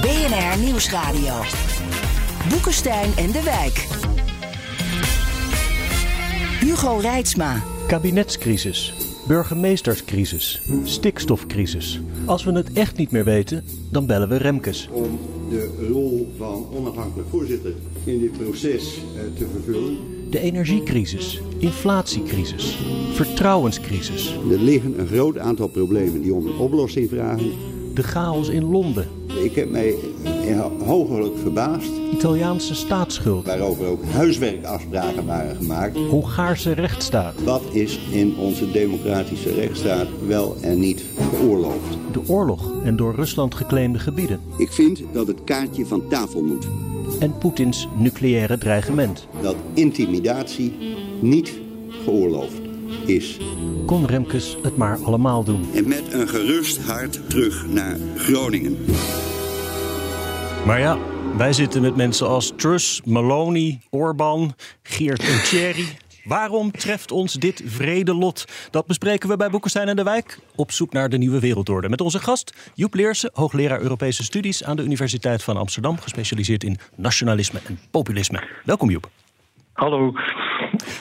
BNR Nieuwsradio. Boekenstein en de Wijk. Hugo Reitsma. Kabinetscrisis, burgemeesterscrisis, stikstofcrisis. Als we het echt niet meer weten, dan bellen we Remkes. Om de rol van onafhankelijk voorzitter in dit proces eh, te vervullen. De energiecrisis, inflatiecrisis, vertrouwenscrisis. Er liggen een groot aantal problemen die om een oplossing vragen. De chaos in Londen, Ik heb mij hoogelijk verbaasd Italiaanse staatsschuld, waarover ook huiswerkafspraken waren gemaakt. Hongaarse rechtsstaat, Wat is in onze democratische rechtsstaat wel en niet geoorloofd? de oorlog en door Rusland geclaimde gebieden Ik vind dat het kaartje van tafel moet. en Poetins nucleaire dreigement. Dat intimidatie niet geoorloofd is. Kon Remkes het maar allemaal doen? En met een gerust hart terug naar Groningen. Maar ja, wij zitten met mensen als Truss, Maloney, Orbán, Geert en Thierry. Waarom treft ons dit vrede lot? Dat bespreken we bij Boekenstein en de Wijk. Op zoek naar de nieuwe wereldorde. Met onze gast Joep Leersen, hoogleraar Europese studies aan de Universiteit van Amsterdam. Gespecialiseerd in nationalisme en populisme. Welkom Joep. Hallo.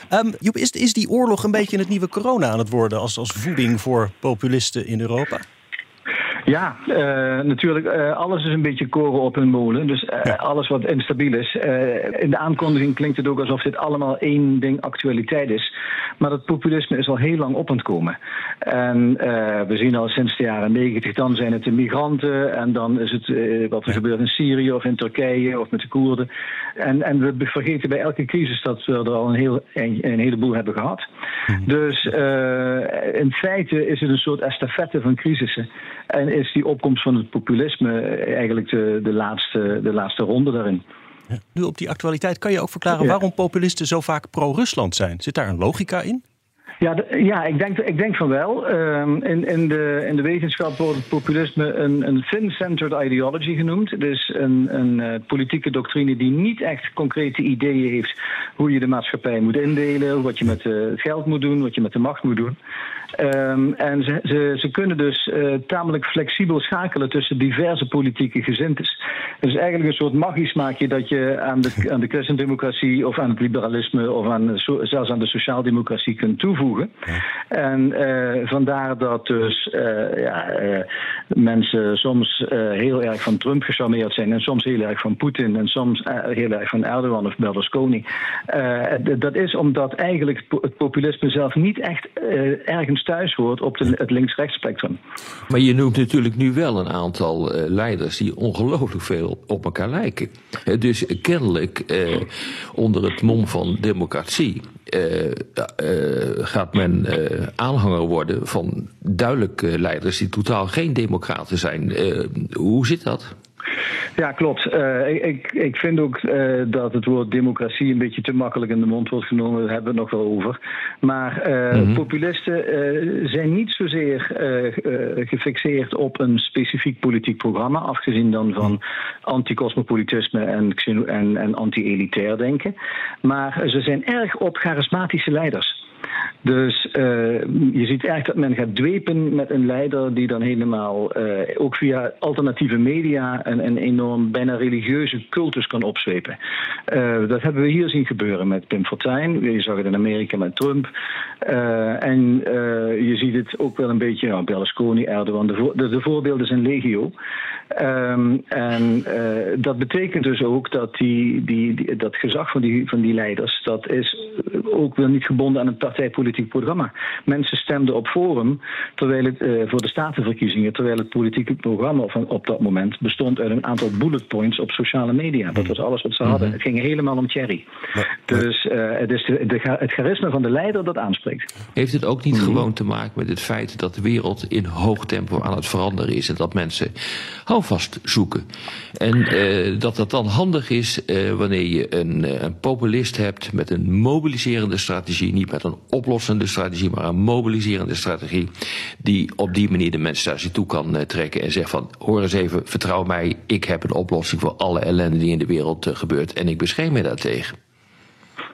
Ehm, Joep, is, is die oorlog een beetje het nieuwe corona aan het worden als, als voeding voor populisten in Europa? Ja, eh, natuurlijk, eh, alles is een beetje koren op hun molen. Dus eh, alles wat instabiel is. In de aankondiging klinkt het ook alsof dit allemaal één ding actualiteit is. Maar dat populisme is al heel lang op aan het komen. En we zien al sinds de jaren negentig, dan zijn het de migranten. En dan is het wat er gebeurt in Syrië of in Turkije of met de Koerden. En, en we vergeten bij elke crisis dat we er al een, heel, een, een heleboel hebben gehad. Dus eh, in feite is het een soort estafette van crisissen. En is die opkomst van het populisme eigenlijk de, de, laatste, de laatste ronde daarin. Nu op die actualiteit kan je ook verklaren Ja. waarom populisten zo vaak pro-Rusland zijn. Zit daar een logica in? Ja, ja ik, denk, ik denk van wel. Ehm, in, in, de, in de wetenschap wordt het populisme een, een thin-centered ideology genoemd. Dus een, een eh, politieke doctrine die niet echt concrete ideeën heeft hoe je de maatschappij moet indelen, wat je met eh, het geld moet doen, wat je met de macht moet doen. Ehm, en ze, ze, ze kunnen dus eh, tamelijk flexibel schakelen tussen diverse politieke gezintes. Het is eigenlijk een soort magisch maakje dat je aan de, aan de christendemocratie of aan het liberalisme of aan, zelfs aan de sociaaldemocratie kunt toevoegen. En eh, vandaar dat dus eh, ja, mensen soms heel erg van Trump gecharmeerd zijn en soms heel erg van Poetin en soms heel erg van Erdogan of Berlusconi. Dat is omdat eigenlijk het populisme zelf niet echt eh, thuis hoort op de, het links-rechts spectrum. Maar je noemt natuurlijk nu wel een aantal eh, leiders die ongelooflijk veel op elkaar lijken. Dus kennelijk eh, onder het mom van democratie eh, gaat men aanhanger worden van duidelijke leiders die totaal geen democraten zijn. Hoe zit dat? Ja, klopt. Eh, ik, ik, vind ook eh, dat het woord democratie een beetje te makkelijk in de mond wordt genomen. Daar hebben we het nog wel over. Maar eh, populisten eh, zijn niet zozeer gefixeerd op een specifiek politiek programma, afgezien dan van anticosmopolitisme en, en, en anti-elitair denken. Maar ze zijn erg op charismatische leiders. Dus eh, je ziet eigenlijk dat men gaat dwepen met een leider die dan helemaal eh, ook via alternatieve media een, een enorm bijna religieuze cultus kan opzwepen. Eh, dat hebben we hier zien gebeuren met Pim Fortuyn. Je zag het in Amerika met Trump. En je ziet het ook wel een beetje, nou, Berlusconi, Erdogan, de, de, de voorbeelden zijn legio. Ehm, en dat betekent dus ook dat die, die, die- dat gezag van die, van die leiders, dat is ook weer niet gebonden aan een partijpolitiek programma. Mensen stemden op Forum terwijl het, voor de statenverkiezingen, terwijl het politieke programma op, op dat moment bestond uit een aantal bullet points op sociale media. Dat was alles wat ze hadden. Het ging helemaal om Thierry. Dus het is de, het charisma van de leider dat aanspreekt. Heeft het ook niet gewoon te maken met het feit dat de wereld in hoog tempo aan het veranderen is en dat mensen houvast zoeken? En uh, dat dat dan handig is wanneer je een, een, populist hebt met een mobiliserende strategie, niet met een oplossende strategie, maar een mobiliserende strategie, die op die manier de mensen naar zich toe kan uh, trekken en zegt van hoor eens even, vertrouw mij, ik heb een oplossing voor alle ellende die in de wereld gebeurt en ik bescherm me daartegen.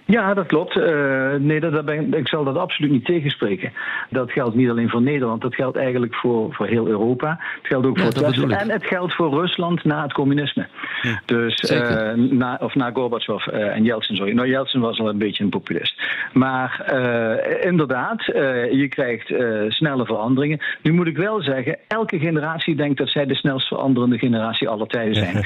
Ja, dat klopt. Uh, nee, dat, dat ben, ik zal dat absoluut niet tegenspreken. Dat geldt niet alleen voor Nederland, dat geldt eigenlijk voor, voor heel Europa. Het geldt ook voor Westen en het geldt voor Rusland na het communisme. Ja, dus, uh, na, of na Gorbachev uh, en Yeltsin, sorry. Nou, Yeltsin was al een beetje een populist. Maar inderdaad, je krijgt snelle veranderingen. Nu moet ik wel zeggen, elke generatie denkt dat zij de snelst veranderende generatie aller tijden zijn.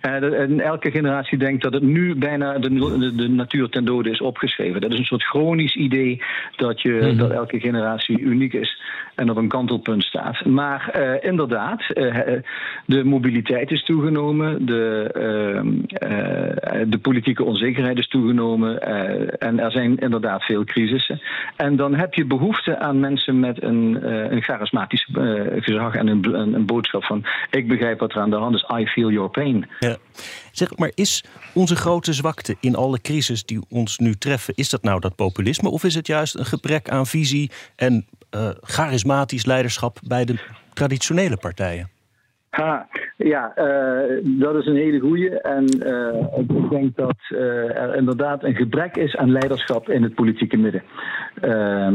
en elke generatie denkt dat het nu bijna de, de, de natuur ten dode is opgeschreven. Dat is een soort chronisch idee dat, je, mm-hmm. dat elke generatie uniek is en op een kantelpunt staat. Maar uh, inderdaad, uh, de mobiliteit is toegenomen, de, uh, de politieke onzekerheid is toegenomen en er zijn inderdaad veel crisissen. En dan heb je behoefte aan mensen met een, een charismatisch gezag en een, een, een, boodschap van ik begrijp wat er aan de hand is, I feel your pain. Ja. Zeg maar, is onze grote zwakte in alle crisis die ons nu treffen, is dat nou dat populisme of is het juist een gebrek aan visie en uh, charismatisch leiderschap bij de traditionele partijen? Ha, ja, uh, dat is een hele goede. En uh, ik denk dat uh, er inderdaad een gebrek is aan leiderschap in het politieke midden.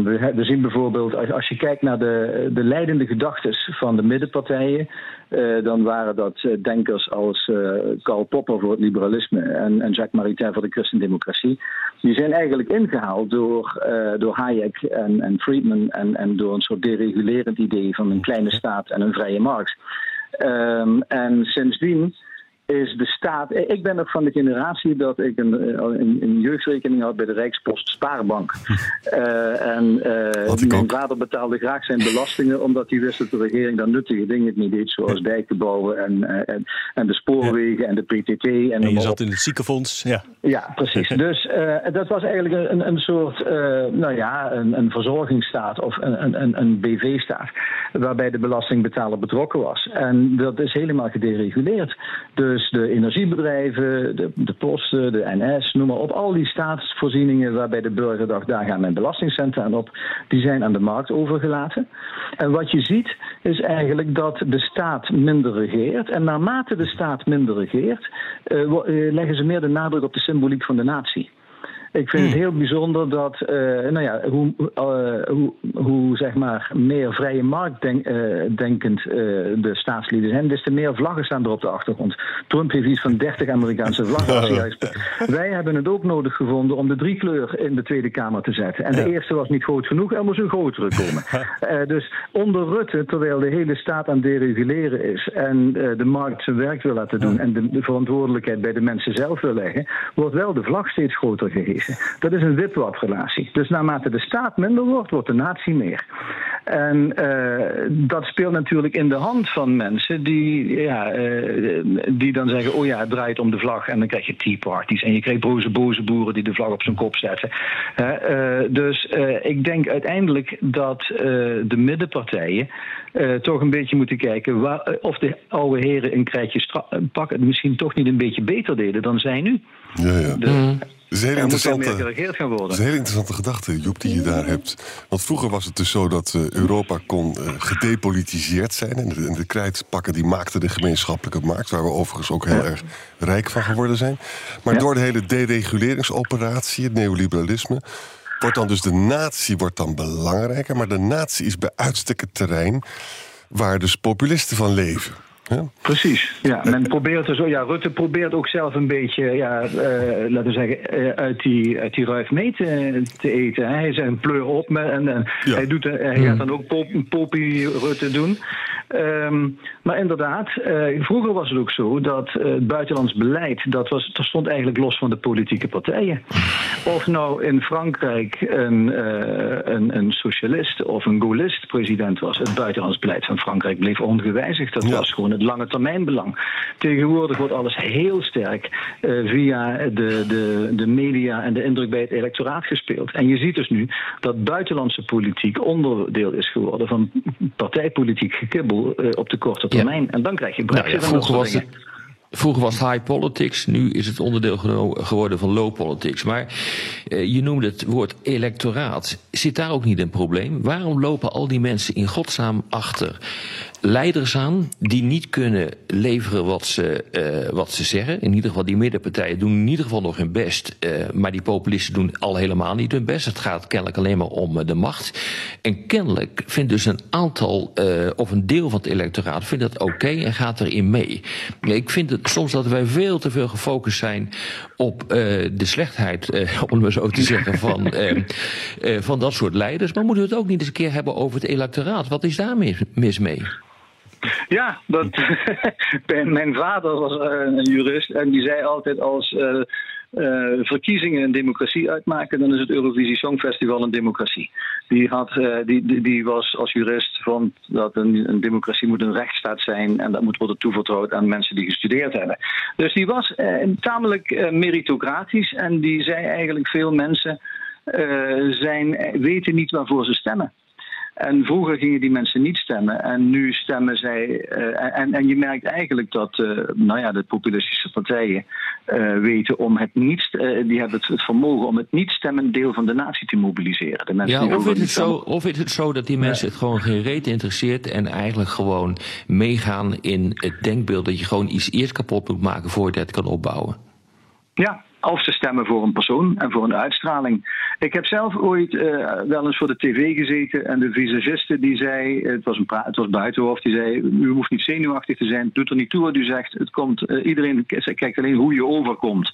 We, we, zien bijvoorbeeld, als, als, je kijkt naar de, de leidende gedachten van de middenpartijen, dan waren dat denkers als Karl Popper voor het liberalisme en, en Jacques Maritain voor de christendemocratie. Die zijn eigenlijk ingehaald door, door Hayek en, en Friedman en, en door een soort deregulerend idee van een kleine staat en een vrije markt. Um, en sindsdien is de staat. Ik ben nog van de generatie dat ik een, eh, een, een jeugdrekening had bij de Rijkspost Spaarbank. Uh, en uh, mijn vader betaalde graag zijn belastingen, omdat hij wist dat de regering dan nuttige dingen niet deed, zoals dijken bouwen en, en, en, de spoorwegen ja. en de PTT. En, en je zat in het ziekenfonds, ja. Ja, precies. dus dat was eigenlijk een, een soort, nou ja, een, een verzorgingsstaat of een, een, een BV-staat, waarbij de belastingbetaler betrokken was. En dat is helemaal gedereguleerd. Dus dus de energiebedrijven, de, de posten, de NS, noem maar op. Al die staatsvoorzieningen waarbij de burger dacht, daar gaan mijn belastingcenten aan op, die zijn aan de markt overgelaten. En wat je ziet is eigenlijk dat de staat minder regeert. En naarmate de staat minder regeert, uh, leggen ze meer de nadruk op de symboliek van de natie. Ik vind het hmm. heel bijzonder dat, uh, nou ja, hoe, uh, hoe, hoe, zeg maar meer vrije markt denk, uh, denkend de staatslieden zijn, des te meer vlaggen staan er op de achtergrond. Trump heeft iets van 30 Amerikaanse vlaggen. Wij hebben het ook nodig gevonden om de drie kleur in de Tweede Kamer te zetten. En de eerste was niet groot genoeg, er moest een grotere komen. dus onder Rutte, terwijl de hele staat aan dereguleren is en de markt zijn werk wil laten doen en de, de verantwoordelijkheid bij de mensen zelf wil leggen, wordt wel de vlag steeds groter gegeven. Dat is een witwatrelatie. Dus naarmate de staat minder wordt, wordt de natie meer. En uh, dat speelt natuurlijk in de hand van mensen die, ja, uh, die dan zeggen: Oh ja, het draait om de vlag. En dan krijg je tea parties. En je krijgt boze, boze boeren die de vlag op zijn kop zetten. Uh, dus ik denk uiteindelijk dat de middenpartijen toch een beetje moeten kijken of de oude heren een krijtje pakken misschien toch niet een beetje beter deden dan zij nu. Ja, ja. Mm. Dat is een hele interessante, gaan worden. is een hele interessante gedachte, Joep, die je daar hebt. Want vroeger was het dus zo dat uh, Europa kon uh, gedepolitiseerd zijn. En de, de krijtpakken die maakten de gemeenschappelijke markt... waar we overigens ook heel erg rijk van geworden zijn. Maar ja. door de hele dereguleringsoperatie, het neoliberalisme... wordt dan dus de natie wordt dan belangrijker. Maar de natie is bij uitstek het terrein waar dus populisten van leven. Ja. Precies. Ja, men probeert er zo. Ja, Rutte probeert ook zelf een beetje, ja, uh, laten we zeggen, uh, uit die, uit die ruif mee te, te eten. Hij is een pleur op met, en, en ja. hij, doet, hij gaat dan ook pop, Poppy Rutte doen. Ehm, maar inderdaad, uh, vroeger was het ook zo dat uh, het buitenlands beleid, dat, was, dat stond eigenlijk los van de politieke partijen. Of nou in Frankrijk een, uh, een, een, socialist of een gaullist president was, het buitenlands beleid van Frankrijk bleef ongewijzigd. Dat was gewoon het lange termijnbelang. Tegenwoordig wordt alles heel sterk via de, de, de media en de indruk bij het electoraat gespeeld. En je ziet dus nu dat buitenlandse politiek onderdeel is geworden van partijpolitiek gekibbel uh, op de korte termijn. Ja. En dan krijg je Brexit nou ja, vroeger was het, Vroeger was high politics, nu is het onderdeel geworden van low politics. Maar uh, je noemde het woord electoraat. Zit daar ook niet een probleem? Waarom lopen al die mensen in godsnaam achter leiders aan die niet kunnen leveren wat ze, uh, wat ze zeggen. In ieder geval, die middenpartijen doen in ieder geval nog hun best. Uh, maar die populisten doen al helemaal niet hun best. Het gaat kennelijk alleen maar om uh, de macht. En kennelijk vindt dus een aantal, of een deel van het electoraat, vindt dat oké okay en gaat erin mee. Ik vind het soms dat wij veel te veel gefocust zijn op de slechtheid, om het maar zo te zeggen, van, van dat soort leiders. Maar moeten we het ook niet eens een keer hebben over het electoraat? Wat is daar mis mee? Ja, dat, mijn vader was uh, een jurist en die zei altijd als uh, uh, verkiezingen een democratie uitmaken, dan is het Eurovisie Songfestival een democratie. Die, had, die, die, was als jurist van dat een, een, democratie moet een rechtsstaat zijn en dat moet worden toevertrouwd aan mensen die gestudeerd hebben. Dus die was tamelijk meritocratisch en die zei eigenlijk veel mensen zijn, weten niet waarvoor ze stemmen. En vroeger gingen die mensen niet stemmen en nu stemmen zij. Uh, en, en je merkt eigenlijk dat uh, nou ja, de populistische partijen uh, weten om het niet. die hebben het, het, vermogen om het niet stemmen deel van de natie te mobiliseren. De mensen ja, of, is het zo, of is het zo dat die mensen het gewoon geen reet interesseert en eigenlijk gewoon meegaan in het denkbeeld dat je gewoon iets eerst kapot moet maken voordat je het kan opbouwen? Ja, of ze stemmen voor een persoon en voor een uitstraling. Ik heb zelf ooit uh, wel eens voor de tv gezeten en de visagiste die zei, het was, een het was buitenhoofd, die zei, u hoeft niet zenuwachtig te zijn, doet er niet toe wat u zegt, het komt, uh, iedereen kijkt alleen hoe je overkomt.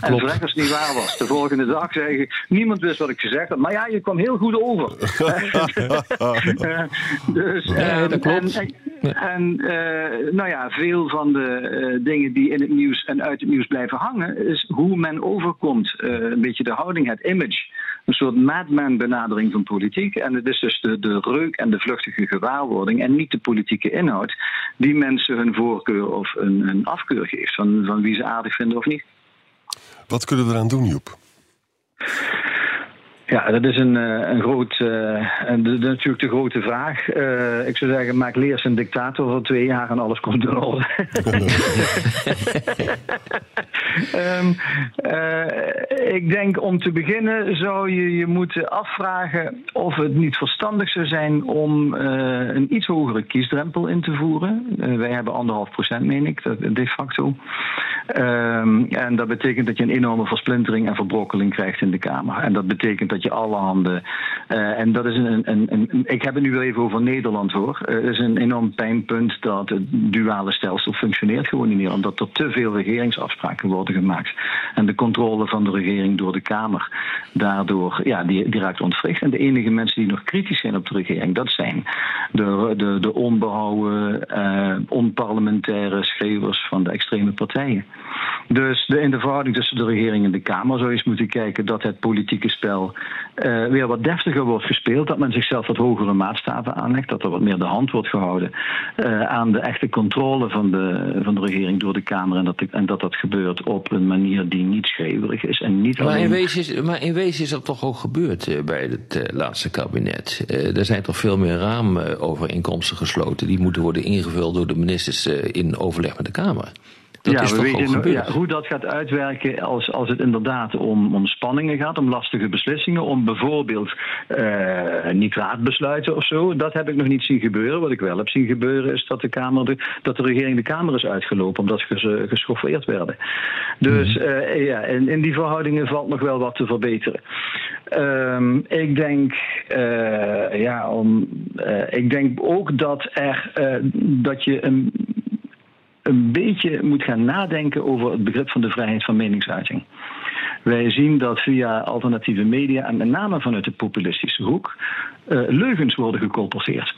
Klopt. En als het niet waar was. De volgende dag zei ik, niemand wist wat ik gezegd had, maar ja, je kwam heel goed over. dus, ja, dat klopt. En, en uh, nou ja, veel van de dingen die in het nieuws en uit het nieuws blijven hangen, is hoe men overkomt. Uh, een beetje de houding, het image. Een soort madman benadering van politiek. En het is dus de, de reuk en de vluchtige gewaarwording en niet de politieke inhoud die mensen hun voorkeur of een, een afkeur geeft van, van wie ze aardig vinden of niet. Wat kunnen we eraan doen, Joep? Ja, dat is een, eh, een groot, uh, de, natuurlijk de grote vraag. Uh, ik zou zeggen, maak Leers een dictator voor twee jaar en alles komt orde. um, uh, ik denk om te beginnen zou je je moeten afvragen of het niet verstandig zou zijn om een iets hogere kiesdrempel in te voeren. wij hebben anderhalf procent, meen ik, de facto. Um, en dat betekent dat je een enorme versplintering en verbrokkeling krijgt in de Kamer. En dat betekent dat je alle handen. Uh, en dat is een, een, een, Ik heb het nu wel even over Nederland hoor. Uh, het is een enorm pijnpunt dat het duale stelsel functioneert gewoon in Nederland. Dat er te veel regeringsafspraken worden gemaakt. En de controle van de regering door de Kamer daardoor ja, die, die raakt ontwricht. En de enige mensen die nog kritisch zijn op de regering, dat zijn de, de, de onbehouden, uh, onparlementaire schreeuwers van de extreme partijen. Dus de, in de verhouding tussen de regering en de Kamer zou je eens moeten kijken dat het politieke spel uh, weer wat deftiger wordt gespeeld. Dat men zichzelf wat hogere maatstaven aanlegt. Dat er wat meer de hand wordt gehouden uh, aan de echte controle van de, van de regering door de Kamer. En dat, en dat dat gebeurt op een manier die niet schreeuwerig is. En niet maar, alleen... in wezen is, maar in wezen is dat toch ook gebeurd uh, bij het laatste kabinet. er zijn toch veel meer raamovereenkomsten gesloten. Die moeten worden ingevuld door de ministers in overleg met de Kamer. Dat ja, is we weten ja, hoe dat gaat uitwerken als, als het inderdaad om, om spanningen gaat, om lastige beslissingen, om bijvoorbeeld uh, nitraatbesluiten of zo. Dat heb ik nog niet zien gebeuren. Wat ik wel heb zien gebeuren is dat de, kamer de, dat de regering de Kamer is uitgelopen omdat ze geschoffeerd werden. Dus uh, ja, in, in die verhoudingen valt nog wel wat te verbeteren. Um, ik denk, uh, ja, om, ik denk ook dat, er, dat je een een beetje moet gaan nadenken over het begrip van de vrijheid van meningsuiting. Wij zien dat via alternatieve media en met name vanuit de populistische hoek uh, leugens worden gecolporteerd.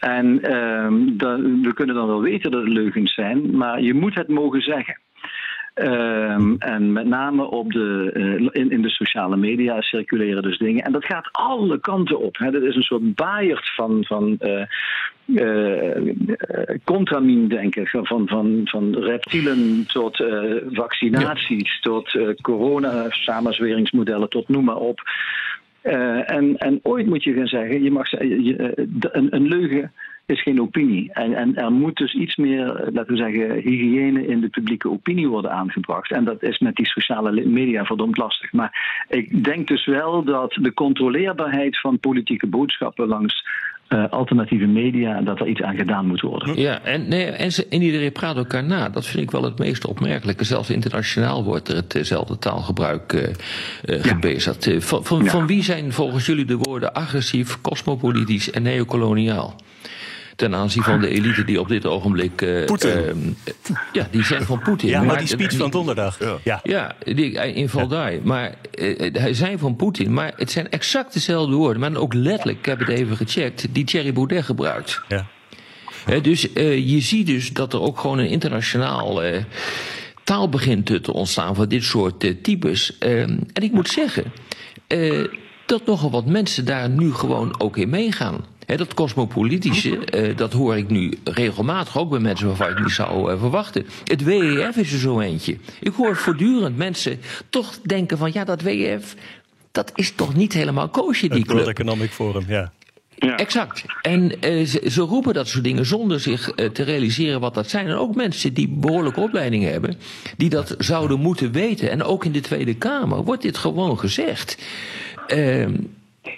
en ehm, we kunnen dan wel weten dat het leugens zijn, maar je moet het mogen zeggen. Um, en met name op de, uh, in, in, de sociale media circuleren dus dingen. En dat gaat alle kanten op. Hè. Dat is een soort baaierd van, van uh, uh, contramine-denken. Van, van, van reptielen tot vaccinaties, ja. tot corona-samenzweringsmodellen, tot noem maar op. en, en ooit moet je gaan zeggen, je mag je, een, een leugen is geen opinie. En, en er moet dus iets meer, laten we zeggen, hygiëne in de publieke opinie worden aangebracht. En dat is met die sociale media verdomd lastig. Maar ik denk dus wel dat de controleerbaarheid van politieke boodschappen langs uh, alternatieve media, dat er iets aan gedaan moet worden. Ja, en, nee, en, ze, en iedereen praat elkaar na. Dat vind ik wel het meest opmerkelijke. Zelfs internationaal wordt er hetzelfde taalgebruik uh, uh, gebezigd. Ja. Van, van, ja. van wie zijn volgens jullie de woorden agressief, cosmopolitisch en neocoloniaal? Ten aanzien van de elite die op dit ogenblik. Uh, uh, ja, die zijn van Poetin. Ja, maar die speech van donderdag. Ja, ja. die, in Valdai. Maar uh, hij zijn van Poetin. Maar het zijn exact dezelfde woorden. Maar ook letterlijk, ik heb het even gecheckt, die Thierry Baudet gebruikt. Ja. dus je ziet dus dat er ook gewoon een internationaal taal begint te ontstaan van dit soort types. Ehm, en ik moet zeggen dat nogal wat mensen daar nu gewoon ook in meegaan dat cosmopolitische, uh, dat hoor ik nu regelmatig ook bij mensen waarvan ik niet zou uh, verwachten. Het WEF is er zo eentje. Ik hoor voortdurend mensen toch denken van ja, dat WEF, dat is toch niet helemaal koosje die het club. World Economic Forum, ja. Ja. Exact. En uh, ze, ze, roepen dat soort dingen zonder zich uh, te realiseren wat dat zijn. En ook mensen die behoorlijke opleiding hebben, die dat zouden moeten weten. En ook in de Tweede Kamer wordt dit gewoon gezegd. Uh,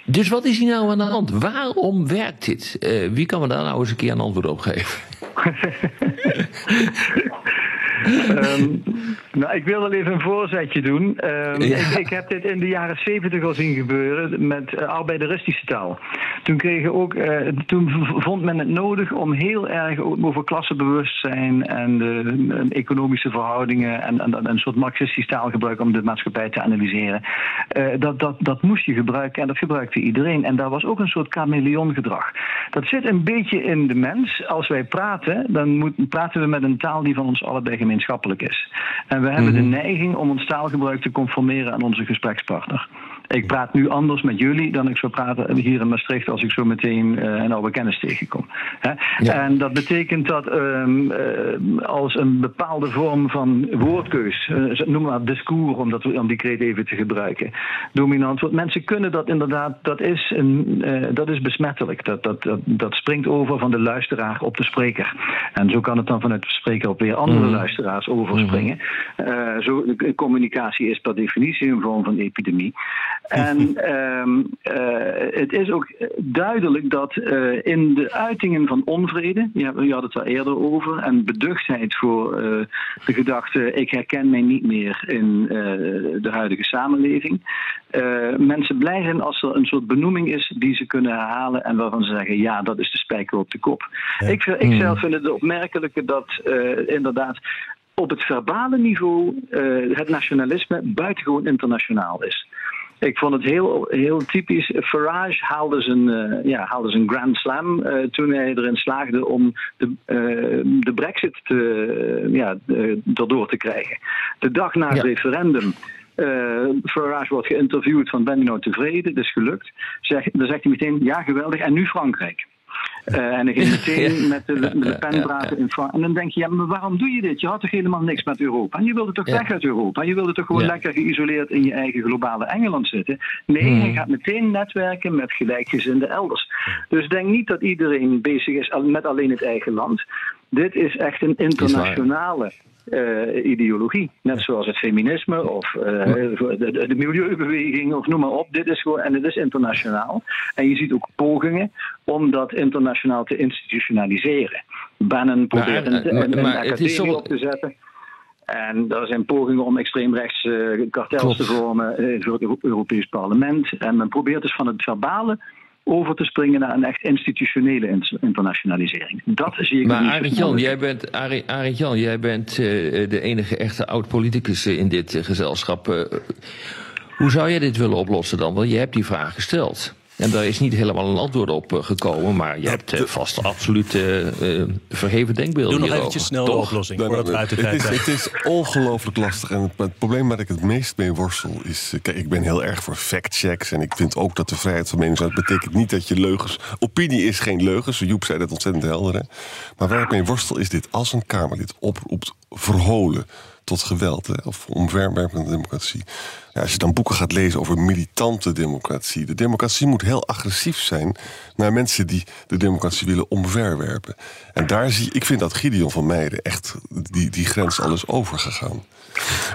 dus wat is hier nou aan de hand? Waarom werkt dit? Uh, wie kan me daar nou eens een keer een antwoord op geven? um, nou, ik wil wel even een voorzetje doen. Um, ja. ik, ik, heb dit in de jaren zeventig al zien gebeuren met uh, arbeideristische taal. Toen, kregen ook, uh, toen vond men het nodig om heel erg over klassenbewustzijn en de economische verhoudingen en, en, en, een soort marxistisch taalgebruik om de maatschappij te analyseren. Uh, dat, dat, dat moest je gebruiken en dat gebruikte iedereen. En daar was ook een soort chameleongedrag. Dat zit een beetje in de mens. Als wij praten, dan moet, praten we met een taal die van ons allebei gemeenschappelijk is. En we hebben de neiging om ons taalgebruik te conformeren aan onze gesprekspartner. Ik praat nu anders met jullie dan ik zou praten hier in Maastricht als ik zo meteen uh, een oude kennis tegenkom. Hè? Ja. En dat betekent dat um, uh, als een bepaalde vorm van woordkeus, uh, noem maar discours om, dat, om die kreet even te gebruiken, dominant wordt. Mensen kunnen dat inderdaad, dat is, een, dat is besmettelijk. Dat, dat, dat, dat, springt over van de luisteraar op de spreker. En zo kan het dan vanuit de spreker op weer andere mm. luisteraars overspringen. Mm. zo, communicatie is per definitie een vorm van epidemie. En um, uh, het is ook duidelijk dat uh, in de uitingen van onvrede, je had het al eerder over, en beduchtheid voor uh, de gedachte: ik herken mij niet meer in de huidige samenleving. mensen blij zijn als er een soort benoeming is die ze kunnen herhalen en waarvan ze zeggen: ja, dat is de spijker op de kop. Ja. Ik, ik mm. zelf vind het opmerkelijke dat inderdaad op het verbale niveau uh, het nationalisme buitengewoon internationaal is. Ik vond het heel, heel typisch. Farage haalde zijn, uh, ja, haalde zijn Grand Slam uh, toen hij erin slaagde om de, uh, de Brexit te, ja, erdoor te krijgen. De dag na het ja. referendum. Farage wordt geïnterviewd van ben je nou tevreden? Dat is gelukt. Zeg, dan zegt hij meteen ja geweldig en nu Frankrijk. Uh, en dan ging meteen ja. met de, de pen praten in Frankrijk. En dan denk je, ja, maar waarom doe je dit? Je had toch helemaal niks met Europa? En je wilde toch ja. weg uit Europa? En je wilde toch gewoon lekker geïsoleerd in je eigen globale Engeland zitten? Nee, hmm. hij gaat meteen netwerken met gelijkgezinden elders. Dus denk niet dat iedereen bezig is met alleen het eigen land. Dit is echt een internationale uh, ideologie. Net zoals het feminisme of uh, de, de, milieubeweging of noem maar op. Dit is gewoon, en het is internationaal. En je ziet ook pogingen om dat internationaal te institutionaliseren. Bannon probeert een, een, academie zo... op te zetten. En er zijn pogingen om extreemrechts uh, kartels Klopt. te vormen voor het Europees Parlement. En men probeert dus van het verbale over te springen naar een echt institutionele internationalisering. Dat zie ik Maar Arend Jan, jij bent, Arend Jan, jij bent uh, de enige echte oud-politicus in dit uh, gezelschap. Uh, hoe zou jij dit willen oplossen dan? Want je hebt die vraag gesteld. En daar is niet helemaal een antwoord op gekomen, maar je hebt vast absoluut vergeven denkbeelden Doe nog hierover. eventjes snel de oplossing, voordat we uit de het, tijd is, zijn. het is ongelooflijk lastig. En het, het probleem waar ik het meest mee worstel is... eh, Kijk, ik ben heel erg voor factchecks. En ik vind ook dat de vrijheid van meningsuiting... betekent niet dat je leugens... Opinie is geen leugens. Joep zei dat ontzettend helder. Hè? Maar waar ik mee worstel is dit. Als een Kamerlid oproept verholen tot geweld... Hè, of omverwerpende democratie... Ja, als je dan boeken gaat lezen over militante democratie... de democratie moet heel agressief zijn... naar mensen die de democratie willen omverwerpen. En daar zie ik vind dat Gideon van Meijden echt die, die grens alles overgegaan.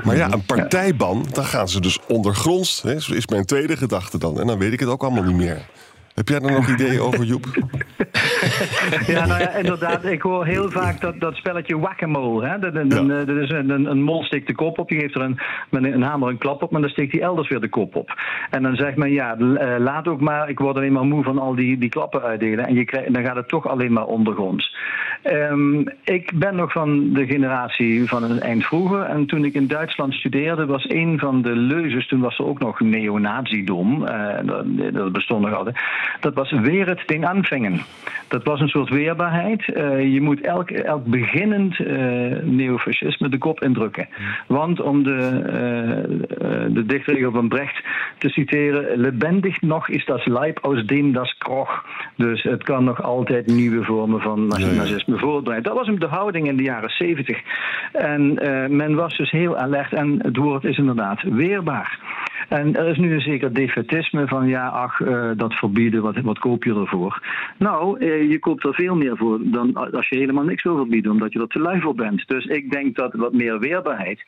Maar ja, een partijban, dan gaan ze dus ondergronds. Hè, zo is mijn tweede gedachte dan. En dan weet ik het ook allemaal niet meer. Heb jij er nog ideeën over, Joep? Ja, nou ja, inderdaad. Ik hoor heel vaak dat, dat spelletje whack-a-mole. Hè? Dat, een, een, dat is een, een, een mol steekt de kop op. Je geeft er een, met een, een hamer een klap op, maar dan steekt hij elders weer de kop op. En dan zegt men, ja, eh, laat ook maar. Ik word alleen maar moe van al die, die klappen uitdelen. En je krijgt, dan gaat het toch alleen maar ondergronds. Ehm, ik ben nog van de generatie van het eind vroeger. En toen ik in Duitsland studeerde, was een van de leuzes. Toen was er ook nog neonazidom. eh, dat, dat bestond nog altijd. Dat was weer het ding aanvangen. Dat was een soort weerbaarheid. Eh, je moet elk, elk beginnend eh, neofascisme de kop indrukken. Want om de, eh, de dichtregel van Brecht te citeren: lebendig nog is das Leib aus dem das kroch. Dus het kan nog altijd nieuwe vormen van nationalisme voortbrengen. Dat was hem de houding in de jaren zeventig. En men was dus heel alert en het woord is inderdaad weerbaar. En er is nu een zeker defetisme van ja, ach, eh, dat verbieden, wat, wat koop je ervoor? Nou, eh, je koopt er veel meer voor dan als je helemaal niks wil verbieden, omdat je er te lui voor bent. Dus ik denk dat wat meer weerbaarheid.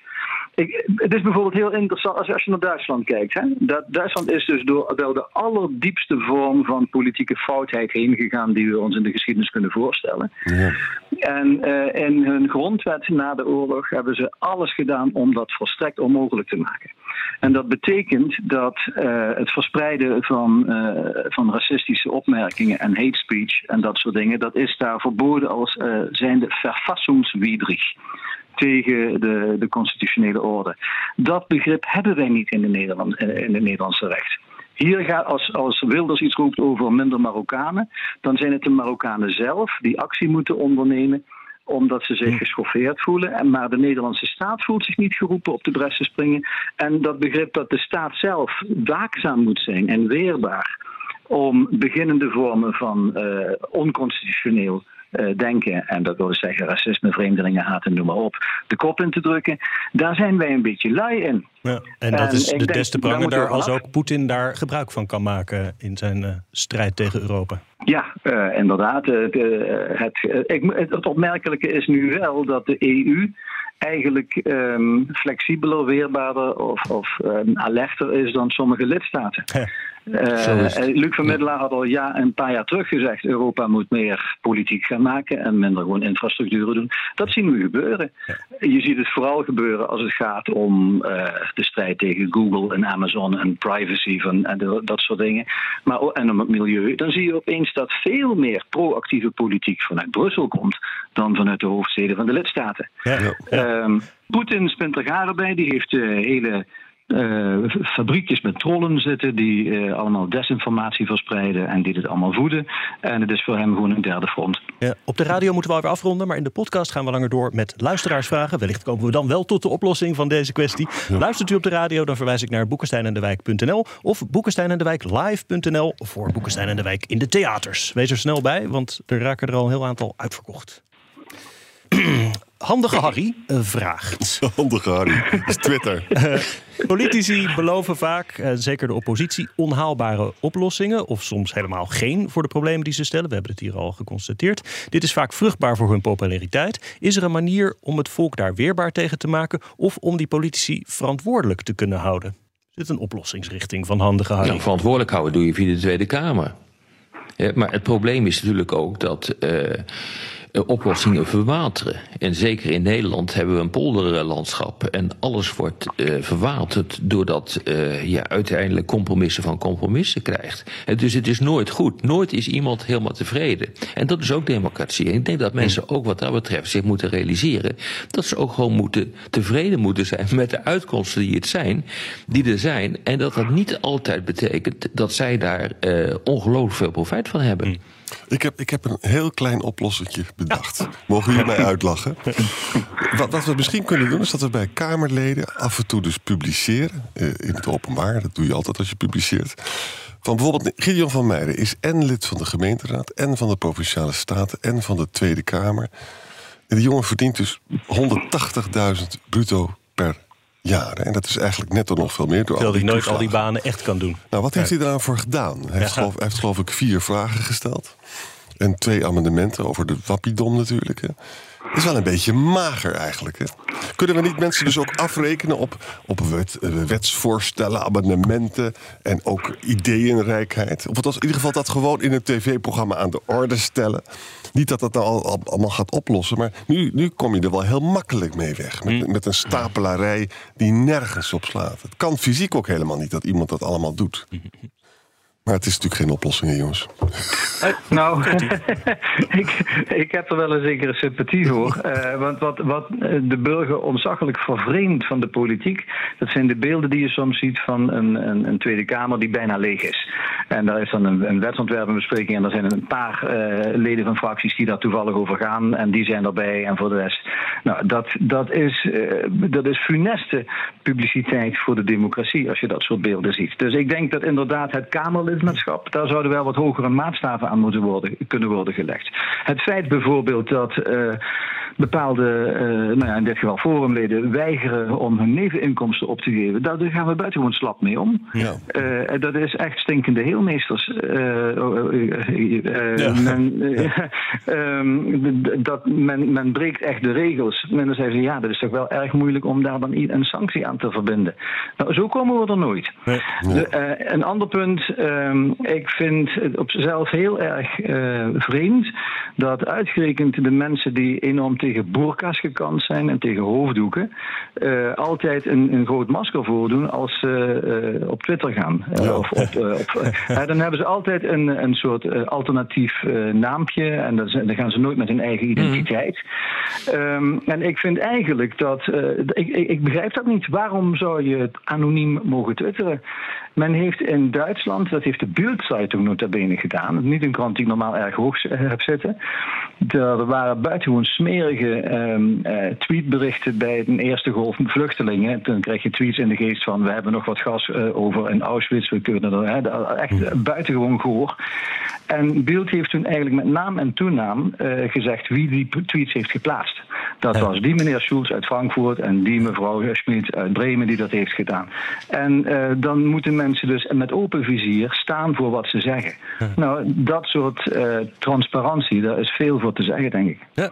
Ik, het is bijvoorbeeld heel interessant als, als je naar Duitsland kijkt. Hè? Dat, Duitsland is dus door wel de allerdiepste vorm van politieke foutheid heen gegaan die we ons in de geschiedenis kunnen voorstellen. Ja. En eh, in hun grondwet na de oorlog hebben ze alles gedaan om dat volstrekt onmogelijk te maken. En dat betekent dat eh, het verspreiden van, eh, van racistische opmerkingen en hate speech en dat soort dingen, dat is daar verboden als uh, zijnde verfassungswidrig tegen de, de constitutionele orde. Dat begrip hebben wij niet in, de Nederland, in het Nederlandse recht. Hier gaat, als, als Wilders iets roept over minder Marokkanen, dan zijn het de Marokkanen zelf die actie moeten ondernemen omdat ze zich geschoffeerd voelen. En, maar de Nederlandse staat voelt zich niet geroepen op de bres te springen. En dat begrip dat de staat zelf waakzaam moet zijn en weerbaar om beginnende vormen van uh, onconstitutioneel uh, denken, en dat wil dus zeggen racisme, vreemdelingenhaat en noem maar op, de kop in te drukken, daar zijn wij een beetje lui in. Ja, en dat en is de des te pranger daar als ook Poetin daar gebruik van kan maken in zijn uh, strijd tegen Europa. Ja, uh, inderdaad. Het, het, het, het opmerkelijke is nu wel dat de EU eigenlijk um, flexibeler, weerbaarder of, of um, alerter is dan sommige lidstaten. Ja. Uh, Luc van Middelaar had al ja, een paar jaar terug gezegd: Europa moet meer politiek gaan maken en minder gewoon infrastructuren doen. Dat zien we gebeuren. Je ziet het vooral gebeuren als het gaat om uh, de strijd tegen Google en Amazon en privacy van, en de, dat soort dingen. Maar en om het milieu. Dan zie je opeens dat veel meer proactieve politiek vanuit Brussel komt dan vanuit de hoofdsteden van de lidstaten. Ja. Um, Poetin spint er garen bij, die heeft uh, hele fabriekjes met trollen zitten die uh, allemaal desinformatie verspreiden en die dit allemaal voeden. En het is voor hem gewoon een derde front. Ja, op de radio moeten we alweer afronden, maar in de podcast gaan we langer door met luisteraarsvragen. Wellicht komen we dan wel tot de oplossing van deze kwestie. Ja. Luistert u op de radio, dan verwijs ik naar boekensteinendewijk.nl of boekensteinendewijk.live.nl voor Boekenstein en de Wijk in de theaters. Wees er snel bij, want er raken er al een heel aantal uitverkocht. Handige Harry uh, vraagt. Handige Harry, dat is Twitter. Politici beloven vaak, uh, zeker de oppositie, onhaalbare oplossingen. Of soms helemaal geen voor de problemen die ze stellen. We hebben het hier al geconstateerd. Dit is vaak vruchtbaar voor hun populariteit. Is er een manier om het volk daar weerbaar tegen te maken? Of om die politici verantwoordelijk te kunnen houden? Is dit een oplossingsrichting van Handige Harry? Nou, verantwoordelijk houden doe je via de Tweede Kamer. Ja, maar het probleem is natuurlijk ook dat uh, oplossingen verwateren. En zeker in Nederland hebben we een polderlandschap. En alles wordt uh, verwaterd doordat uh, je uiteindelijk compromissen van compromissen krijgt. En dus het is nooit goed. Nooit is iemand helemaal tevreden. En dat is ook democratie. En ik denk dat mensen ook wat dat betreft zich moeten realiseren dat ze ook gewoon moeten, tevreden moeten zijn met de uitkomsten die het zijn, die er zijn. En dat dat niet altijd betekent dat zij daar ongelooflijk veel profijt van hebben. Ik heb, ik heb een heel klein oplossingje bedacht. Mogen jullie mij uitlachen? Wat, we misschien kunnen doen, is dat we bij Kamerleden af en toe dus publiceren. Eh, in het openbaar, dat doe je altijd als je publiceert. Van bijvoorbeeld Gideon van Meijeren is en lid van de gemeenteraad... en van de Provinciale Staten en van de Tweede Kamer. En die jongen verdient dus 180.000 bruto per jaar. En dat is eigenlijk net nog veel meer. Terwijl hij nooit al die banen echt kan doen. Nou, wat heeft hij daar voor gedaan? Hij heeft, geloof, hij heeft geloof ik vier vragen gesteld. En twee amendementen over de Wappidom natuurlijk. Hè. Is wel een beetje mager eigenlijk. Hè. Kunnen we niet mensen dus ook afrekenen op, op wet, eh, wetsvoorstellen, amendementen en ook ideeënrijkheid? Of in ieder geval dat gewoon in een tv-programma aan de orde stellen. Niet dat dat nou al, allemaal gaat oplossen, maar nu, nu kom je er wel heel makkelijk mee weg. Met, met een stapelarij die nergens op slaat. Het kan fysiek ook helemaal niet dat iemand dat allemaal doet. Maar het is natuurlijk geen oplossing, jongens. nou, ik, ik heb er wel een zekere sympathie voor. Uh, want wat, wat de burger ontzaglijk vervreemdt van de politiek... dat zijn de beelden die je soms ziet van een, een, een Tweede Kamer die bijna leeg is. En daar is dan een, een wetsontwerpenbespreking... en er zijn een paar uh, leden van fracties die daar toevallig over gaan... en die zijn erbij en voor de rest... Nou, dat, dat, is, uh, dat is funeste publiciteit voor de democratie... als je dat soort beelden ziet. Dus ik denk dat inderdaad het Kamerlid daar zouden wel wat hogere maatstaven aan moeten worden, kunnen worden gelegd. Het feit bijvoorbeeld dat uh, bepaalde, uh, nou ja, in dit geval forumleden, weigeren om hun neveninkomsten op te geven, daar gaan we buitengewoon slap mee om. Ja. Uh, dat is echt stinkende heelmeesters. Ja. Men, dat men, men breekt echt de regels. Men dan zeggen ze, ja, dat is toch wel erg moeilijk om daar dan een sanctie aan te verbinden. Nou, zo komen we er nooit. Nee. De, een ander punt. Um, ik vind het op zichzelf heel erg vreemd dat uitgerekend de mensen die enorm tegen boerka's gekant zijn en tegen hoofddoeken, uh, altijd een, een, groot masker voordoen als ze uh, op Twitter gaan. Ja. Of op, op dan hebben ze altijd een, een soort alternatief naampje en dan, dan, gaan ze nooit met hun eigen identiteit. Mm. Um, en ik vind eigenlijk dat, ik, ik, ik begrijp dat niet. Waarom zou je het anoniem mogen twitteren? Men heeft in Duitsland, dat heeft de Bildzeitung nota bene gedaan, niet een krant die ik normaal erg hoog heb zitten. Er waren buitengewoon smerige um, uh, tweetberichten bij de eerste golf vluchtelingen. Toen krijg je tweets in de geest van we hebben nog wat gas uh, over in Auschwitz, we kunnen er hè, echt buitengewoon gehoor. En Beeld heeft toen eigenlijk met naam en toenaam gezegd wie die tweets heeft geplaatst. Dat was die meneer Schulz uit Frankfurt en die mevrouw Schmid uit Bremen die dat heeft gedaan. En dan moeten mensen dus met open vizier staan voor wat ze zeggen. Nou, dat soort transparantie, daar is veel voor te zeggen, denk ik. Ja.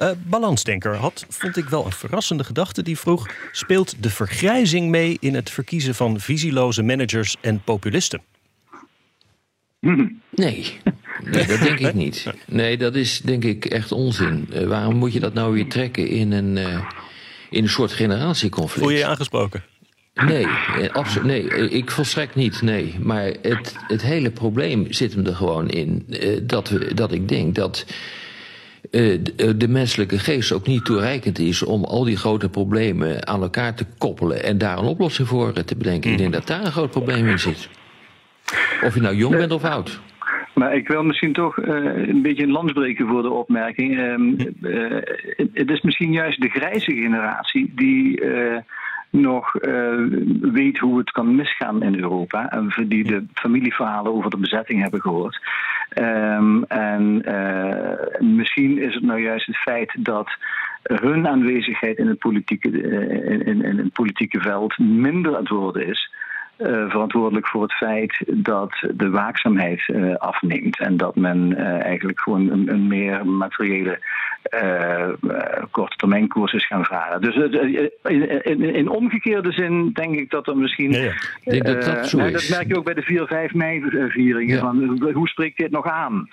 Uh, Balansdenker had, vond ik wel een verrassende gedachte. Die vroeg: speelt de vergrijzing mee in het verkiezen van visieloze managers en populisten? Nee. nee, dat denk ik niet. Nee, dat is denk ik echt onzin. Uh, waarom moet je dat nou weer trekken in een, uh, in een soort generatieconflict? Voel je je aangesproken? Nee, absoluut, nee, ik volstrekt niet, nee. Maar het, het hele probleem zit hem er gewoon in uh, dat, we, dat ik denk dat de menselijke geest ook niet toereikend is om al die grote problemen aan elkaar te koppelen en daar een oplossing voor te bedenken. Mm. Ik denk dat daar een groot probleem in zit. Of je nou jong bent of oud. Maar ik wil misschien toch uh, een beetje een lans breken voor de opmerking. Um, uh, het is misschien juist de grijze generatie die uh, nog weet hoe het kan misgaan in Europa. En die de familieverhalen over de bezetting hebben gehoord. Um, en misschien is het nou juist het feit dat hun aanwezigheid in het politieke, in, in, in het politieke veld minder aan het worden is verantwoordelijk voor het feit dat de waakzaamheid afneemt. En dat men eigenlijk gewoon een, een meer materiële korte termijn koers is gaan varen. Dus in, in, in, omgekeerde zin denk ik dat er misschien. Ja, denk dat, dat, zo is. dat merk je ook bij de 4-5 mei-vieringen. Van, hoe spreekt dit nog aan?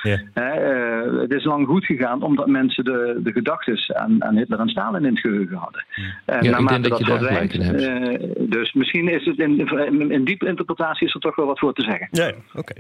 het is lang goed gegaan omdat mensen de, de gedachten aan, aan Hitler en Stalin in het geheugen hadden. En ja, ik denk dat, je daar gelijk in hebt. dus misschien is het in, in, in diepe interpretatie is er toch wel wat voor te zeggen. Ja, oké.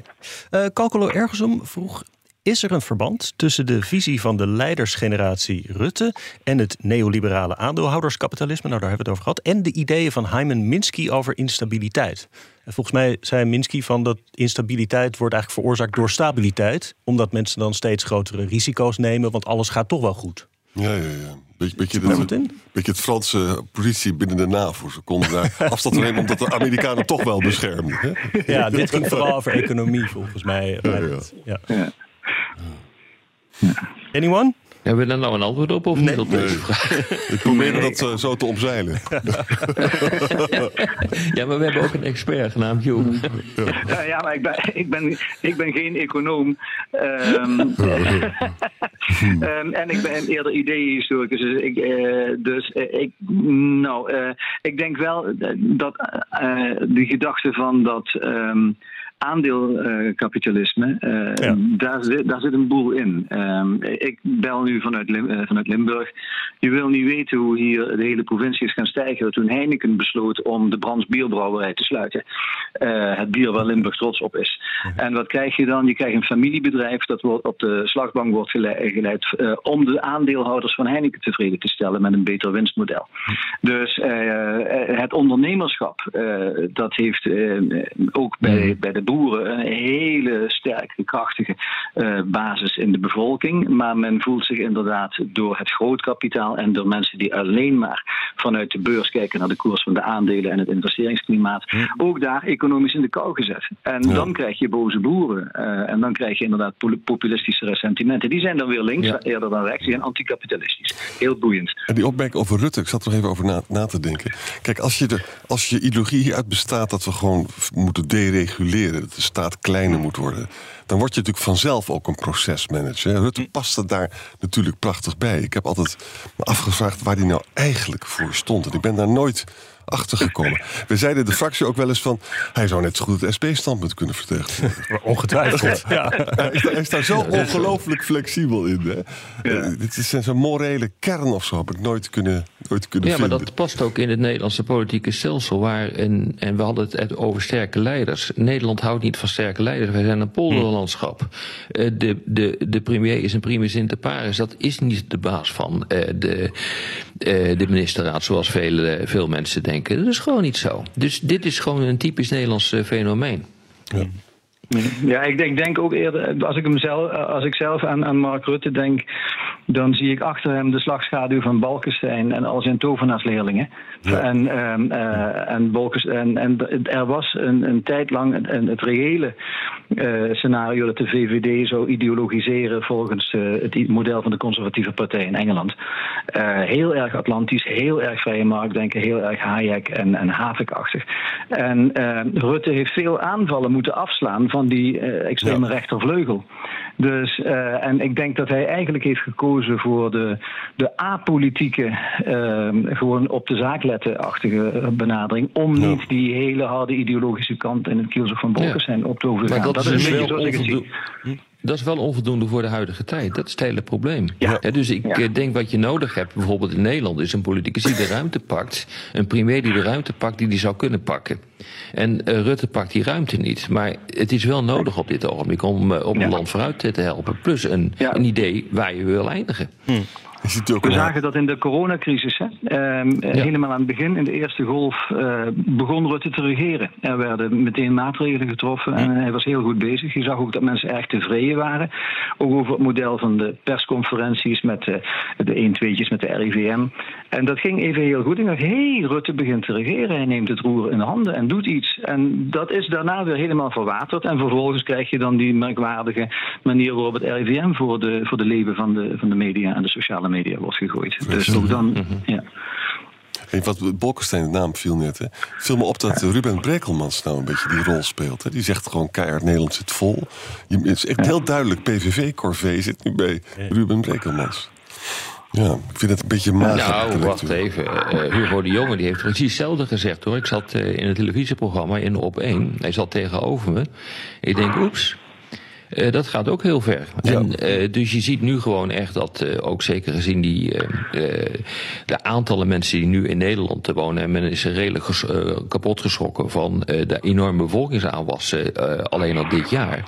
Okay. Calcolo Ergensum vroeg is er een verband tussen de visie van de leidersgeneratie Rutte en het neoliberale aandeelhouderskapitalisme, nou daar hebben we het over gehad, en de ideeën van Hyman Minsky over instabiliteit? En volgens mij zei Minsky van dat instabiliteit wordt eigenlijk veroorzaakt door stabiliteit, omdat mensen dan steeds grotere risico's nemen, want alles gaat toch wel goed. Ja, ja, ja. Beetje, beetje, de, beetje het Franse politie binnen de NAVO. Ze konden daar afstand nemen omdat de Amerikanen toch wel beschermden. Hè? Ja, dit ging vooral over economie volgens mij. Ja, ja. ja. Anyone? Hebben we daar nou een antwoord op of niet op deze vraag? Ik probeer dat uh, zo te omzeilen. ja, maar we hebben ook een expert genaamd Joep. Ja. ja, maar ik ben, ik ben, ik ben geen econoom. Um, um, en ik ben eerder ideehistoricus. Dus, ik, uh, dus uh, ik, nou, ik denk wel dat de gedachte van dat. Um, aandeelkapitalisme, uh, daar, zit, daar zit een boel in. Uh, ik bel nu vanuit, Lim, uh, vanuit Limburg. Je wil niet weten hoe hier de hele provincie is gaan stijgen toen Heineken besloot om de Brands bierbrouwerij te sluiten. Uh, het bier waar Limburg trots op is. En wat krijg je dan? Je krijgt een familiebedrijf dat wordt op de slagbank wordt geleid om de aandeelhouders van Heineken tevreden te stellen met een beter winstmodel. Dus het ondernemerschap, dat heeft ook bij, mhm. bij de een hele sterke, krachtige uh, basis in de bevolking. Maar men voelt zich inderdaad door het grootkapitaal en door mensen die alleen maar vanuit de beurs kijken naar de koers van de aandelen en het investeringsklimaat, ook daar economisch in de kou gezet. En dan krijg je boze boeren. Uh, en dan krijg je inderdaad populistische ressentimenten. Die zijn dan weer links eerder dan rechts. Die zijn anticapitalistisch. Heel boeiend. En die opmerking over Rutte, ik zat er nog even over na, na te denken. Kijk, als je, de, als je ideologie hieruit bestaat dat we gewoon moeten dereguleren dat de staat kleiner moet worden, dan word je natuurlijk vanzelf ook een procesmanager. Rutte past daar natuurlijk prachtig bij. Ik heb altijd me afgevraagd waar hij nou eigenlijk voor stond. En ik ben daar nooit achtergekomen. We zeiden de fractie ook wel eens van... hij zou net zo goed het SP-standpunt kunnen vertegenwoordigen. Ongetwijfeld, ja. Hij is, daar zo ongelooflijk flexibel in. Hè? Ja. Uh, dit is zijn morele kern of zo, heb ik nooit kunnen, nooit kunnen ja, vinden. Ja, maar dat past ook in het Nederlandse politieke stelsel. Waar en, en we hadden het over sterke leiders. Nederland houdt niet van sterke leiders. Wij zijn een polderlandschap. Uh, de, de, de premier is een primus inter pares. Dat is niet de baas van uh, de, de ministerraad, zoals veel, veel mensen denken denken. Dat is gewoon niet zo. Dus dit is gewoon een typisch Nederlands eh, fenomeen. Ja. Ja, ik denk, denk ook eerder, als ik, hem zelf, als ik zelf aan, aan Mark Rutte denk, dan zie ik achter hem de slagschaduw van Balkenstein en al zijn tovenaarsleerlingen. En, um, uh, en, en, en er was een, een tijd lang een, het reële uh, scenario dat de VVD zou ideologiseren volgens uh, het model van de conservatieve partij in Engeland. heel erg Atlantisch, heel erg vrije marktdenken, heel erg Hayek en, en Havik-achtig. En Rutte heeft veel aanvallen moeten afslaan van die extreme ja. rechtervleugel. Dus, uh, en ik denk dat hij eigenlijk heeft gekozen voor de, de apolitieke, uh, gewoon op de zaak letten-achtige benadering. Om ja. niet die hele harde ideologische kant in het kielzog van Bolkestein ja. op te hoeven gaan. Dat, dat, is een beetje zoals ik het zie. Dat is wel onvoldoende voor de huidige tijd. Dat is het hele probleem. Ja. dus ik ja. denk wat je nodig hebt, bijvoorbeeld in Nederland, is een politicus die de ruimte pakt. Een premier die de ruimte pakt die die zou kunnen pakken. En uh, Rutte pakt die ruimte niet. Maar het is wel nodig op dit ogenblik om, uh, om ja. het land vooruit te helpen. Plus een, een idee waar je wil eindigen. Hm. We zagen dat in de coronacrisis. Hè? Uh, ja. Helemaal aan het begin, in de eerste golf, uh, begon Rutte te regeren. Er werden meteen maatregelen getroffen en hij was heel goed bezig. Je zag ook dat mensen erg tevreden waren. Ook over het model van de persconferenties met de, de 1 2tjes met de RIVM. En dat ging even heel goed. Ik dacht, hé, hey, Rutte begint te regeren. Hij neemt het roer in de handen en doet iets. En dat is daarna weer helemaal verwaterd. En vervolgens krijg je dan die merkwaardige manier waarop het RIVM voor de, voor de leven van de, van de media en de sociale media wordt gegooid. Dus ook dan, mhm. ja. Hey, wat Bolkestein de naam viel net. Hè. Viel me op dat Ruben Brekelmans nou een beetje die rol speelt. Hè. Die zegt gewoon keihard Nederland zit vol. Je, het is echt heel duidelijk PVV-corvée zit nu bij Ruben Brekelmans. Ja, ik vind het een beetje mager. Nou, wacht even. Uh, Hugo de Jonge die heeft precies hetzelfde gezegd hoor. Ik zat uh, in een televisieprogramma in Op 1. Hij zat tegenover me. Ik denk, oeps. Uh, dat gaat ook heel ver. Ja. En, dus je ziet nu gewoon echt dat, ook zeker gezien die, de aantallen mensen die nu in Nederland wonen, en men is redelijk ges, kapot geschrokken van de enorme bevolkingsaanwas alleen al dit jaar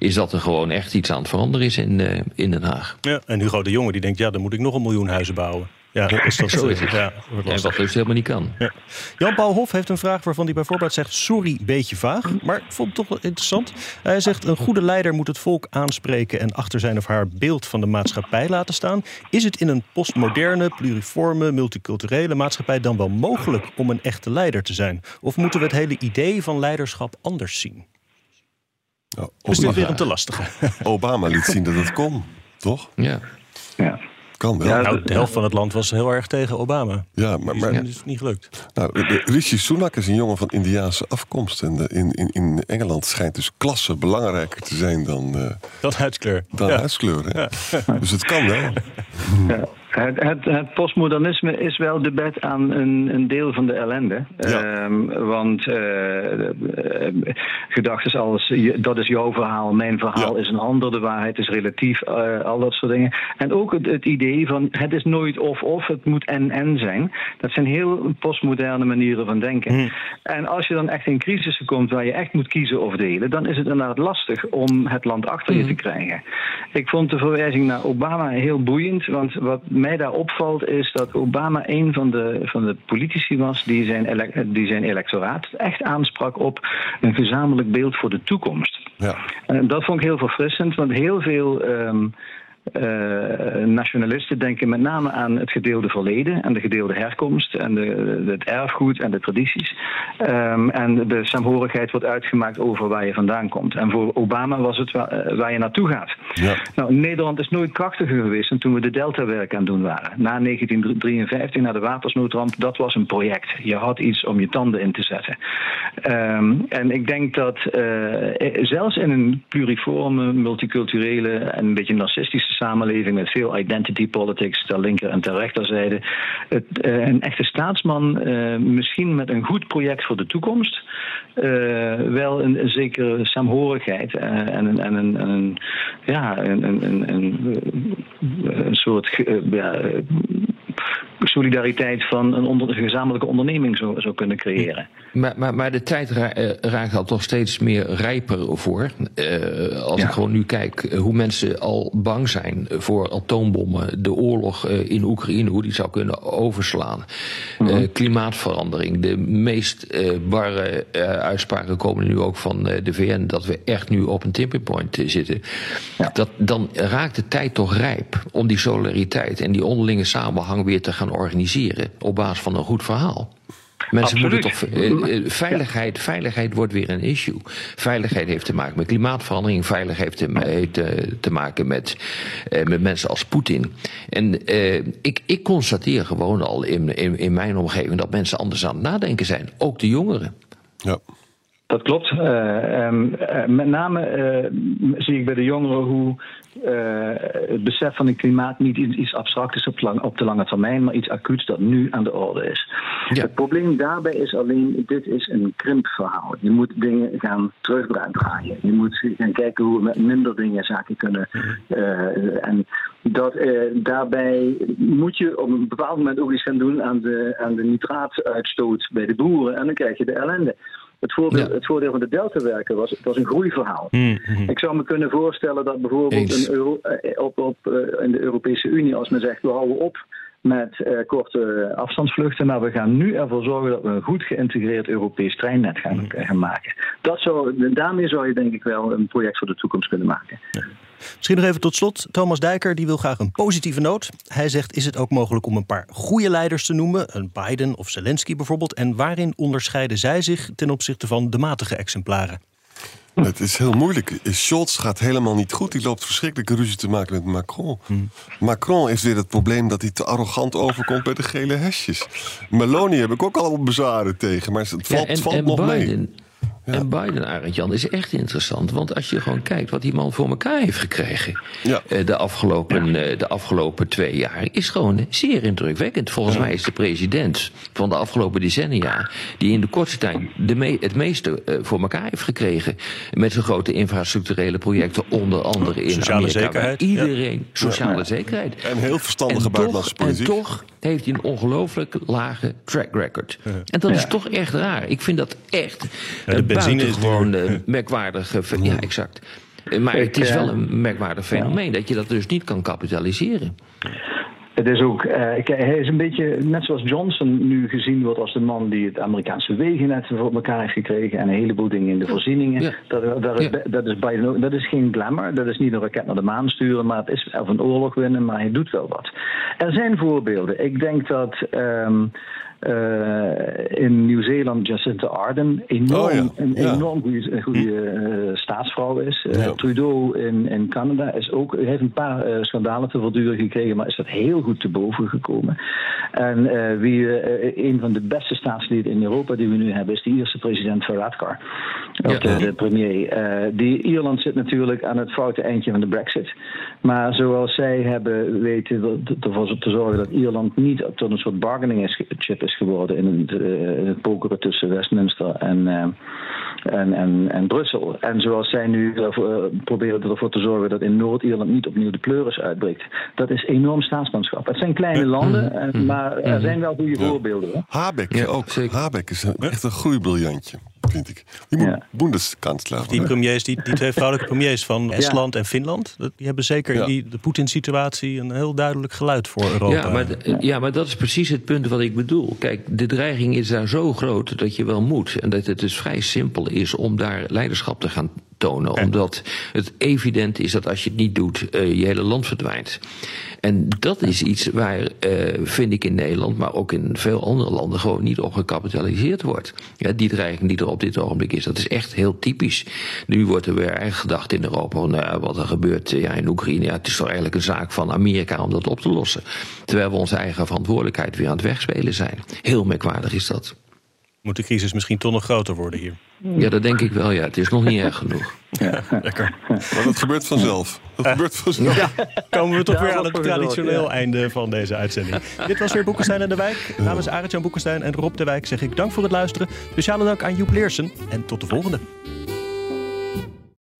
is dat er gewoon echt iets aan het veranderen is in, uh, in Den Haag. Ja, en Hugo de Jonge die denkt, ja, dan moet ik nog een miljoen huizen bouwen. Ja, dat is dat zo is het. Ja, en wat dus helemaal niet kan. Ja. Jan-Paul Hof heeft een vraag waarvan hij bijvoorbeeld zegt... sorry, beetje vaag, maar ik vond het toch wel interessant. Hij zegt, een goede leider moet het volk aanspreken... en achter zijn of haar beeld van de maatschappij laten staan. Is het in een postmoderne, pluriforme, multiculturele maatschappij... dan wel mogelijk om een echte leider te zijn? Of moeten we het hele idee van leiderschap anders zien? Oh, is dit weer een te lastige? Obama liet zien dat het kon, toch? Ja. ja. Kan wel. Ja, nou, de helft van het land was heel erg tegen Obama. Ja, maar, maar dat is niet gelukt. Nou, Rishi Sunak is een jongen van Indiaanse afkomst. En de, in, in, in Engeland schijnt dus klasse belangrijker te zijn dan... Uh, dan huidskleur. Dan ja. huidskleur, hè? Ja. Dus het kan wel. Het, het, het, postmodernisme is wel de bed aan een, een deel van de ellende. Ja. Um, want uh, gedachten als dat is jouw verhaal, mijn verhaal ja. is een ander, de waarheid is relatief, uh, al dat soort dingen. En ook het, het, idee van het is nooit of-of, het moet en-en zijn. Dat zijn heel postmoderne manieren van denken. Hmm. En als je dan echt in crisissen komt waar je echt moet kiezen of delen, dan is het inderdaad lastig om het land achter hmm. je te krijgen. Ik vond de verwijzing naar Obama heel boeiend, want wat mij daar opvalt is dat Obama een van de, van de politici was die zijn, die zijn electoraat echt aansprak op een gezamenlijk beeld voor de toekomst. Ja. En dat vond ik heel verfrissend, want heel veel. Um, uh, nationalisten denken met name aan het gedeelde verleden en de gedeelde herkomst en de, het erfgoed en de tradities. Um, en de saamhorigheid wordt uitgemaakt over waar je vandaan komt. En voor Obama was het waar, waar je naartoe gaat. Ja. Nou, Nederland is nooit krachtiger geweest dan toen we de Delta-werk aan het doen waren. Na 1953, na de watersnoodramp, dat was een project. Je had iets om je tanden in te zetten. Um, en ik denk dat uh, zelfs in een pluriforme, multiculturele en een beetje narcistische samenleving met veel identity politics ter linker en ter rechterzijde. Uh, een echte staatsman, uh, misschien met een goed project voor de toekomst, uh, wel een, een, zekere saamhorigheid en, en, en, en, een, ja, een, een, een, een soort ja, solidariteit van een, onder, een gezamenlijke onderneming zou, zou kunnen creëren. Maar, maar, maar de tijd ra raakt al toch steeds meer rijper voor. Uh, als ja. ik gewoon nu kijk hoe mensen al bang zijn voor atoombommen, de oorlog in Oekraïne, hoe die zou kunnen overslaan. Uh, klimaatverandering, de meest barre uitspraken komen nu ook van de VN dat we echt nu op een tipping point zitten. Ja. Dat, dan raakt de tijd toch rijp om die solidariteit en die onderlinge samenhang weer te gaan organiseren op basis van een goed verhaal. Mensen Absoluut. moeten toch. veiligheid, veiligheid wordt weer een issue. Veiligheid heeft te maken met klimaatverandering. Veiligheid heeft te, heeft te, te maken met, met mensen als Poetin. En uh, ik, ik constateer gewoon al in, in, in mijn omgeving dat mensen anders aan het nadenken zijn. Ook de jongeren. Ja. Dat klopt. Uh, um, uh, met name uh, zie ik bij de jongeren hoe het besef van het klimaat niet iets abstract is op, lang, op de lange termijn, maar iets acuuts dat nu aan de orde is. Ja. Het probleem daarbij is alleen, dit is een krimpverhaal. Je moet dingen gaan terugdraaien. Je moet gaan kijken hoe we met minder dingen zaken kunnen. en dat, daarbij moet je op een bepaald moment ook iets gaan doen aan de, aan de nitraatuitstoot bij de boeren en dan krijg je de ellende. Het voordeel, ja. het voordeel van de Delta-werken was, het was een groeiverhaal. Mm -hmm. Ik zou me kunnen voorstellen dat bijvoorbeeld een Euro, op, op, uh, in de Europese Unie, als men zegt we houden op met uh, korte afstandsvluchten, maar we gaan nu ervoor zorgen dat we een goed geïntegreerd Europees treinnet gaan, mm. gaan maken. Dat zou, daarmee zou je denk ik wel een project voor de toekomst kunnen maken. Ja. Misschien nog even tot slot. Thomas Dijker die wil graag een positieve noot. Hij zegt: Is het ook mogelijk om een paar goede leiders te noemen? Een Biden of Zelensky bijvoorbeeld. En waarin onderscheiden zij zich ten opzichte van de matige exemplaren? Het is heel moeilijk. Scholz gaat helemaal niet goed. Die loopt verschrikkelijke ruzie te maken met Macron. Hmm. Macron heeft weer het probleem dat hij te arrogant overkomt bij de gele hesjes. Meloni heb ik ook allemaal bezwaren tegen, maar het valt, Ja, en, valt en nog Biden, mee. En Biden, Arend Jan, is echt interessant. Want als je gewoon kijkt wat die man voor elkaar heeft gekregen... Ja. eh, de, afgelopen, eh, de afgelopen twee jaar... is gewoon zeer indrukwekkend. Volgens mij is de president van de afgelopen decennia... die in de kortste tijd de me- het meeste eh, voor elkaar heeft gekregen... met zijn grote infrastructurele projecten... onder andere in Sociale Amerika. zekerheid, Iedereen, sociale zekerheid. En heel verstandige En buitenlandse toch, en politiek. toch heeft hij een ongelooflijk lage track record. En dat is toch echt raar. Ik vind dat echt benzine is buitengewoon eh, merkwaardig... Ja, exact. Maar Ik, het is eh, wel een merkwaardig fenomeen... dat je dat dus niet kan kapitaliseren. Het is ook, eh, kijk, hij is een beetje, net zoals Johnson nu gezien wordt als de man die het Amerikaanse wegennet voor elkaar heeft gekregen en een heleboel dingen in de voorzieningen. Ja. Dat, dat, is, Ja. dat, is Biden ook- dat is geen glamour, dat is niet een raket naar de maan sturen, maar het is of een oorlog winnen, maar hij doet wel wat. Er zijn voorbeelden. Ik denk dat ehm, eh, in Nieuw-Zeeland Jacinta Ardern enorm, Oh ja, een ja. enorm goede, goede eh, staatsvrouw is. Eh, Ja. Trudeau in, in Canada is ook, heeft een paar eh, schandalen te verduren gekregen, maar is dat heel goed te boven gekomen. En eh, wie eh, een van de beste staatsleden in Europa die we nu hebben, is de Ierse president Varadkar. De, de premier. Eh, die Ierland zit natuurlijk aan het foute eindje van de brexit. Maar zoals zij hebben weten er- ervoor te zorgen dat Ierland niet tot een soort bargaining is- chip is geworden in het, eh, in het pokeren tussen Westminster en, eh, en, en, en Brussel. En zoals zij nu ervoor, eh, proberen ervoor te zorgen dat in Noord-Ierland niet opnieuw de pleuris uitbreekt. Dat is enorm staatsmanschap. Het zijn kleine landen, eh, maar er zijn wel goede voorbeelden. Hoor. Habeck Ja, ook. zeker. Habeck is een, echt een groeibriljantje, vind ik. Die moet Ja. Die, premiers, die, die twee vrouwelijke premiers van Estland en Finland, die hebben zeker Ja. in die, de Poetin-situatie een heel duidelijk geluid voor Europa. Ja maar, ja, maar dat is precies het punt wat ik bedoel. Kijk, de dreiging is daar zo groot dat je wel moet. En dat het dus vrij simpel is om daar leiderschap te gaan tonen. Omdat het evident is dat als je het niet doet, eh, je hele land verdwijnt. En dat is iets waar, eh, vind ik in Nederland, maar ook in veel andere landen, gewoon niet op gecapitaliseerd wordt. Ja, die dreiging die er op dit ogenblik is, dat is echt heel typisch. Nu wordt er weer eigenlijk gedacht in Europa, nou wat er gebeurt eh, ja, in Oekraïne, ja, het is toch eigenlijk een zaak van Amerika om dat op te lossen. Terwijl we onze eigen verantwoordelijkheid weer aan het wegspelen zijn. Heel merkwaardig is dat. Moet de crisis misschien toch nog groter worden hier? Ja, dat denk ik wel, ja. Het is nog niet erg genoeg. Lekker. Maar dat gebeurt vanzelf. Dat gebeurt vanzelf. Komen we toch Ja, weer aan het traditioneel ja. einde van deze uitzending. Dit was weer Boekenstein en de Wijk. Namens Arend-Jan Boekenstein en Rob de Wijk zeg ik dank voor het luisteren. Speciale dank aan Joep Leersen en tot de volgende.